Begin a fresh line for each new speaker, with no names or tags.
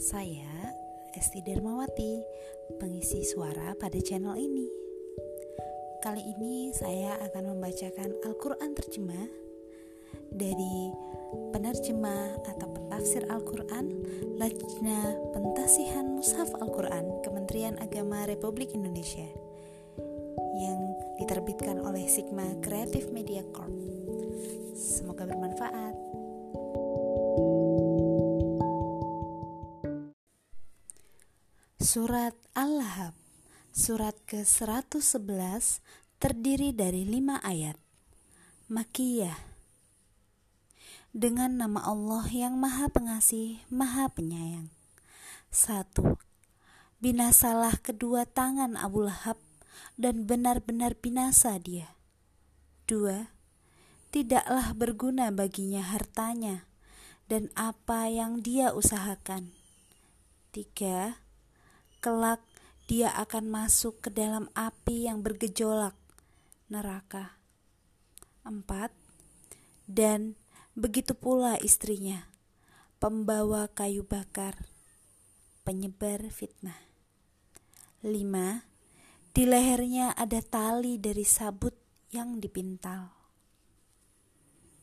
Saya Esti Dermawati, pengisi suara pada channel ini. Kali ini saya akan membacakan Al-Quran terjemah dari penerjemah atau pentafsir Al-Quran Lajna Pentasihan Mushaf Al-Quran Kementerian Agama Republik Indonesia yang diterbitkan oleh Sigma Creative Media Corp. Semoga bermanfaat. Surat Al-Lahab Surat ke-111 terdiri dari lima ayat. Makiyah. Dengan nama Allah yang maha pengasih, maha penyayang. Satu. Binasalah kedua tangan Abu Lahab dan benar-benar binasa dia. Dua. Tidaklah berguna baginya hartanya dan apa yang dia usahakan. Tiga kelak dia akan masuk ke dalam api yang bergejolak, neraka. Empat, dan begitu pula istrinya, pembawa kayu bakar, penyebar fitnah. Lima, di lehernya ada tali dari sabut yang dipintal.